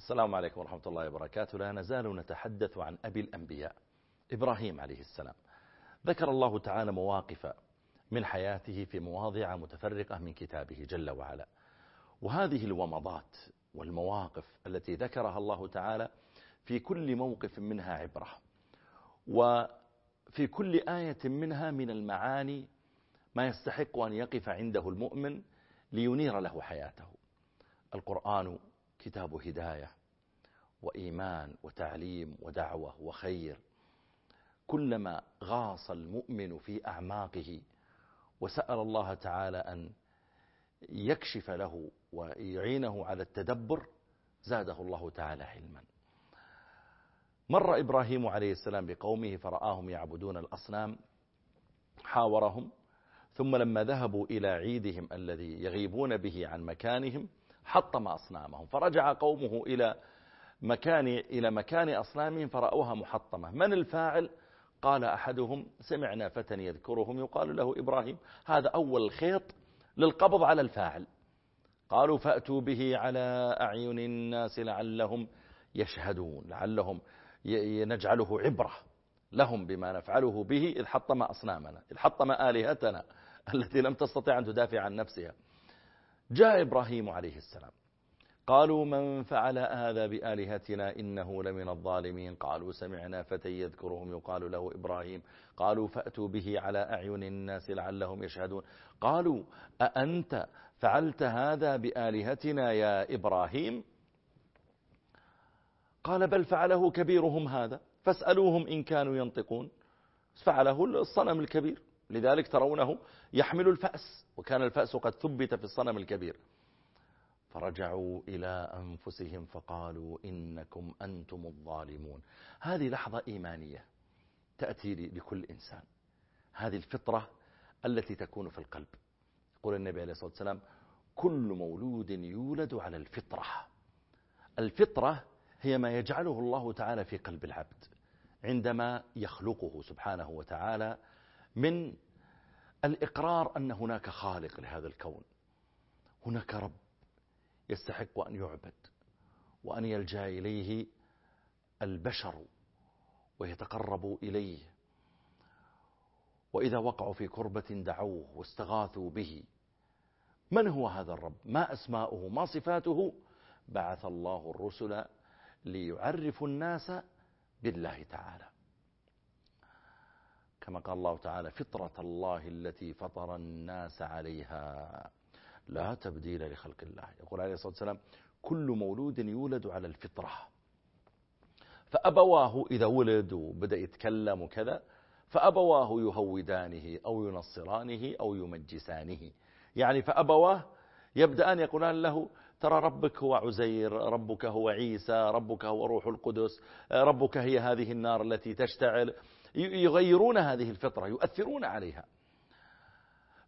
السلام عليكم ورحمة الله وبركاته. لا نزال نتحدث عن أبي الأنبياء إبراهيم عليه السلام. ذكر الله تعالى مواقف من حياته في مواضع متفرقة من كتابه جل وعلا. وهذه الومضات والمواقف التي ذكرها الله تعالى في كل موقف منها عبرة وفي كل آية منها من المعاني ما يستحق أن يقف عنده المؤمن لينير له حياته. القرآن كتاب هداية وإيمان وتعليم ودعوة وخير. كلما غاص المؤمن في أعماقه وسأل الله تعالى أن يكشف له ويعينه على التدبر زاده الله تعالى علما. مر إبراهيم عليه السلام بقومه فرآهم يعبدون الأصنام حاورهم ثم لما ذهبوا إلى عيدهم الذي يغيبون به عن مكانهم حطم أصنامهم فرجع قومه إلى مكان إلى مكان أصنامهم فرأوها محطمة. من الفاعل؟ قال أحدهم سمعنا فتى يذكرهم يقال له إبراهيم. هذا أول الخيط للقبض على الفاعل. قالوا فأتوا به على أعين الناس لعلهم يشهدون لعلهم نجعله عبرة لهم بما نفعله به إذ حطم أصنامنا إذ حطم آلهتنا التي لم تستطيع أن تدافع عن نفسها. جاء إبراهيم عليه السلام. قالوا من فعل هذا بآلهتنا إنه لمن الظالمين؟ قالوا سمعنا فتى يذكرهم يقال له إبراهيم. قالوا فأتوا به على أعين الناس لعلهم يشهدون. قالوا أأنت فعلت هذا بآلهتنا يا إبراهيم؟ قال بل فعله كبيرهم هذا. فاسألوهم إن كانوا ينطقون. فعله الصنم الكبير. لذلك ترونه يحمل الفأس وكان الفأس قد ثبت في الصنم الكبير. فرجعوا إلى أنفسهم فقالوا إنكم أنتم الظالمون. هذه لحظة إيمانية تأتي لكل إنسان. هذه الفطرة التي تكون في القلب. يقول النبي عليه الصلاة والسلام كل مولود يولد على الفطرة. الفطرة هي ما يجعله الله تعالى في قلب العبد عندما يخلقه سبحانه وتعالى من الإقرار أن هناك خالق لهذا الكون. هناك رب يستحق أن يعبد وأن يلجأ إليه البشر ويتقربوا إليه. وإذا وقعوا في كربة دعوه واستغاثوا به من هو هذا الرب؟ ما أسماؤه؟ ما صفاته؟ بعث الله الرسل ليعرفوا الناس بالله تعالى. كما قال الله تعالى فطرة الله التي فطر الناس عليها. لا تبديل لخلق الله. يقول عليه الصلاة والسلام كل مولود يولد على الفطرة. فأبواه إذا ولد وبدأ يتكلم وكذا فأبواه يهودانه أو ينصرانه أو يمجسانه. يعني فأبواه يبدأان يقولان له ترى ربك هو عزير ربك هو عيسى ربك هو روح القدس ربك هي هذه النار التي تشتعل. يغيرون هذه الفطرة يؤثرون عليها.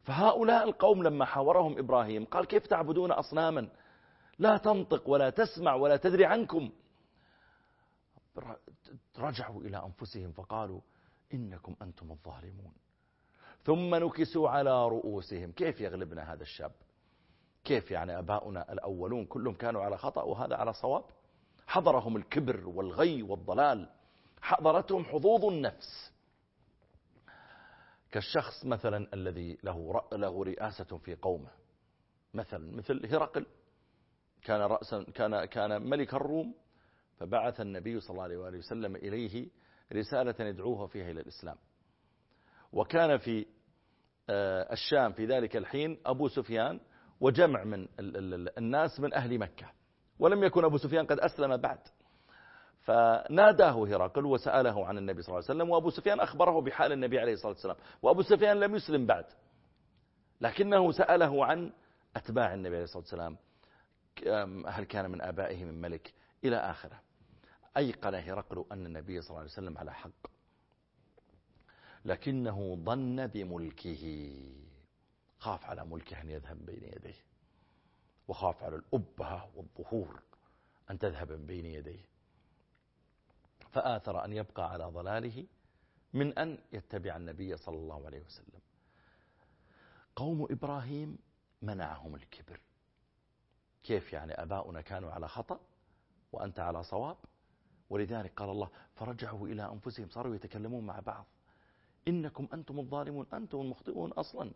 فهؤلاء القوم لما حاورهم إبراهيم قال كيف تعبدون أصناما؟ لا تنطق ولا تسمع ولا تدري عنكم. رجعوا إلى أنفسهم فقالوا إنكم أنتم الظالمون. ثم نكسوا على رؤوسهم. كيف يغلبنا هذا الشاب؟ كيف يعني أباؤنا الأولون كلهم كانوا على خطأ وهذا على صواب؟ حضرهم الكبر والغي والضلال. حضرتهم حظوظ النفس. كالشخص مثلا الذي له له رئاسة في قومه. مثلا مثل هرقل. كان رأسا كان كان ملك الروم فبعث النبي صلى الله عليه وآله وسلم إليه رسالة يدعوها فيها إلى الإسلام. وكان في آه، الشام في ذلك الحين أبو سفيان وجمع من الناس من أهل مكة. ولم يكن أبو سفيان قد أسلم بعد. فناداه هرقل وسأله عن النبي صلى الله عليه وسلم وأبو سفيان أخبره بحال النبي عليه الصلاة والسلام. وأبو سفيان لم يسلم بعد لكنه سأله عن أتباع النبي عليه الصلاة والسلام. هل كان من آبائه من ملك؟ إلى آخره. أيقن هرقل أن النبي صلى الله عليه وسلم على حق. لكنه ظن بملكه. خاف على ملكه أن يذهب بين يديه. وخاف على الأبهة والظهور أن تذهب من بين يديه. فآثر أن يبقى على ضلاله من أن يتبع النبي صلى الله عليه وسلم. قوم إبراهيم منعهم الكبر. كيف يعني؟ أباؤنا كانوا على خطأ وأنت على صواب؟ ولذلك قال الله فرجعوا إلى أنفسهم. صاروا يتكلمون مع بعض. إنكم أنتم الظالمون أنتم المخطئون أصلا.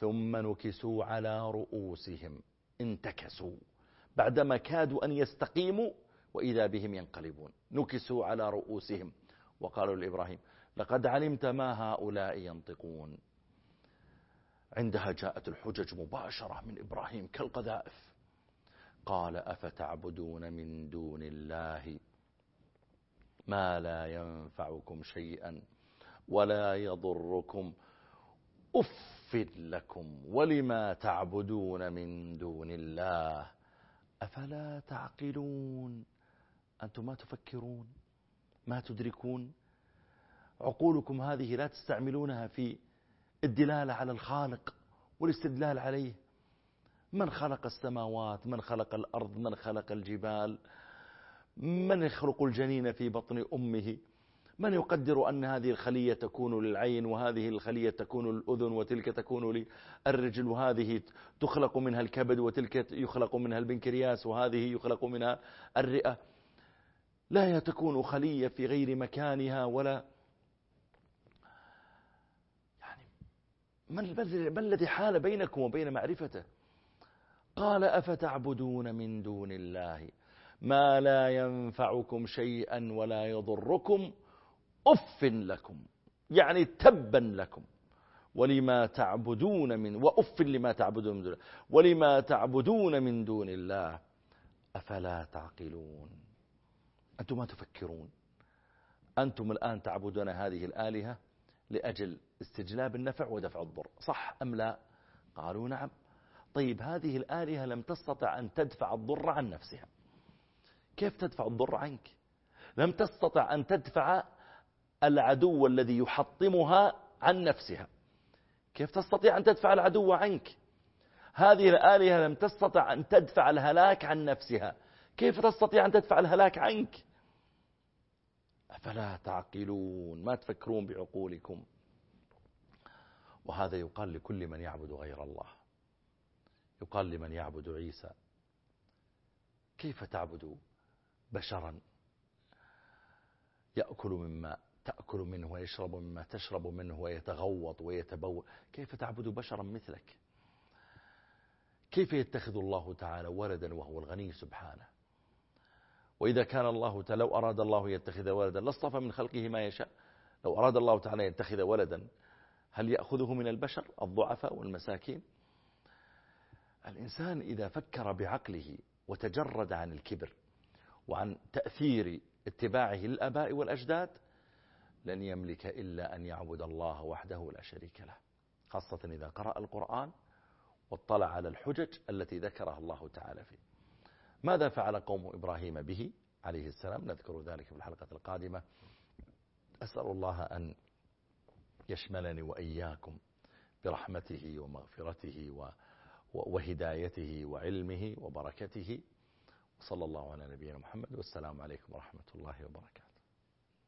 ثم نكسوا على رؤوسهم. انتكسوا. بعدما كادوا أن يستقيموا وإذا بهم ينقلبون. نكسوا على رؤوسهم وقالوا لإبراهيم لقد علمت ما هؤلاء ينطقون. عندها جاءت الحجج مباشرة من إبراهيم كالقذائف. قال أفتعبدون من دون الله ما لا ينفعكم شيئا ولا يضركم. أف لكم ولما تعبدون من دون الله؟ أفلا تعقلون؟ أنتم ما تفكرون ما تدركون. عقولكم هذه لا تستعملونها في الدلالة على الخالق والاستدلال عليه. من خلق السماوات؟ من خلق الأرض؟ من خلق الجبال؟ من يخلق الجنين في بطن أمه؟ من يقدر أن هذه الخلية تكون للعين وهذه الخلية تكون للأذن وتلك تكون للرجل وهذه تخلق منها الكبد وتلك يخلق منها البنكرياس وهذه يخلق منها الرئة؟ لا تكون خلية في غير مكانها ولا يعني ما الذي حال بينكم وبين معرفته؟ قال أفتعبدون من دون الله ما لا ينفعكم شيئا ولا يضركم أف لكم يعني تبا لكم. ولما تعبدون من وأف لما تعبدون من دون ولما تعبدون من دون الله أفلا تعقلون؟ أنتم ما تفكرون. أنتم الآن تعبدون هذه الآلهة لأجل استجلاب النفع ودفع الضر. صح أم لا؟ قالوا نعم. طيب هذه الآلهة لم تستطع أن تدفع الضر عن نفسها. كيف تدفع الضر عنك؟ لم تستطع أن تدفع العدو الذي يحطمها عن نفسها. كيف تستطيع أن تدفع العدو عنك؟ هذه الآلهة لم تستطع أن تدفع الهلاك عن نفسها. كيف تستطيع أن تدفع الهلاك عنك؟ أفلا تعقلون ما تفكرون بعقولكم. وهذا يقال لكل من يعبد غير الله. يقال لمن يعبد عيسى. كيف تعبد بشرا؟ يأكل مما تأكل منه ويشرب مما تشرب منه ويتغوط ويتبول. كيف تعبد بشرا مثلك؟ كيف يتخذ الله تعالى ولدا وهو الغني سبحانه؟ وإذا كان الله تعالى لو أراد الله يتخذ ولدا لاصطفى من خلقه ما يشاء. لو أراد الله تعالى يتخذ ولدا هل يأخذه من البشر الضعفاء والمساكين؟ الإنسان إذا فكر بعقله وتجرد عن الكبر وعن تأثير اتباعه للأباء والأجداد لن يملك إلا أن يعبد الله وحده لا شريك له. خاصة إذا قرأ القرآن واطلع على الحجج التي ذكرها الله تعالى فيه. ماذا فعل قوم إبراهيم به عليه السلام؟ نذكر ذلك في الحلقة القادمة. أسأل الله أن يشملني وإياكم برحمته ومغفرته وهدايته وعلمه وبركته. وصلى الله على نبينا محمد. والسلام عليكم ورحمة الله وبركاته.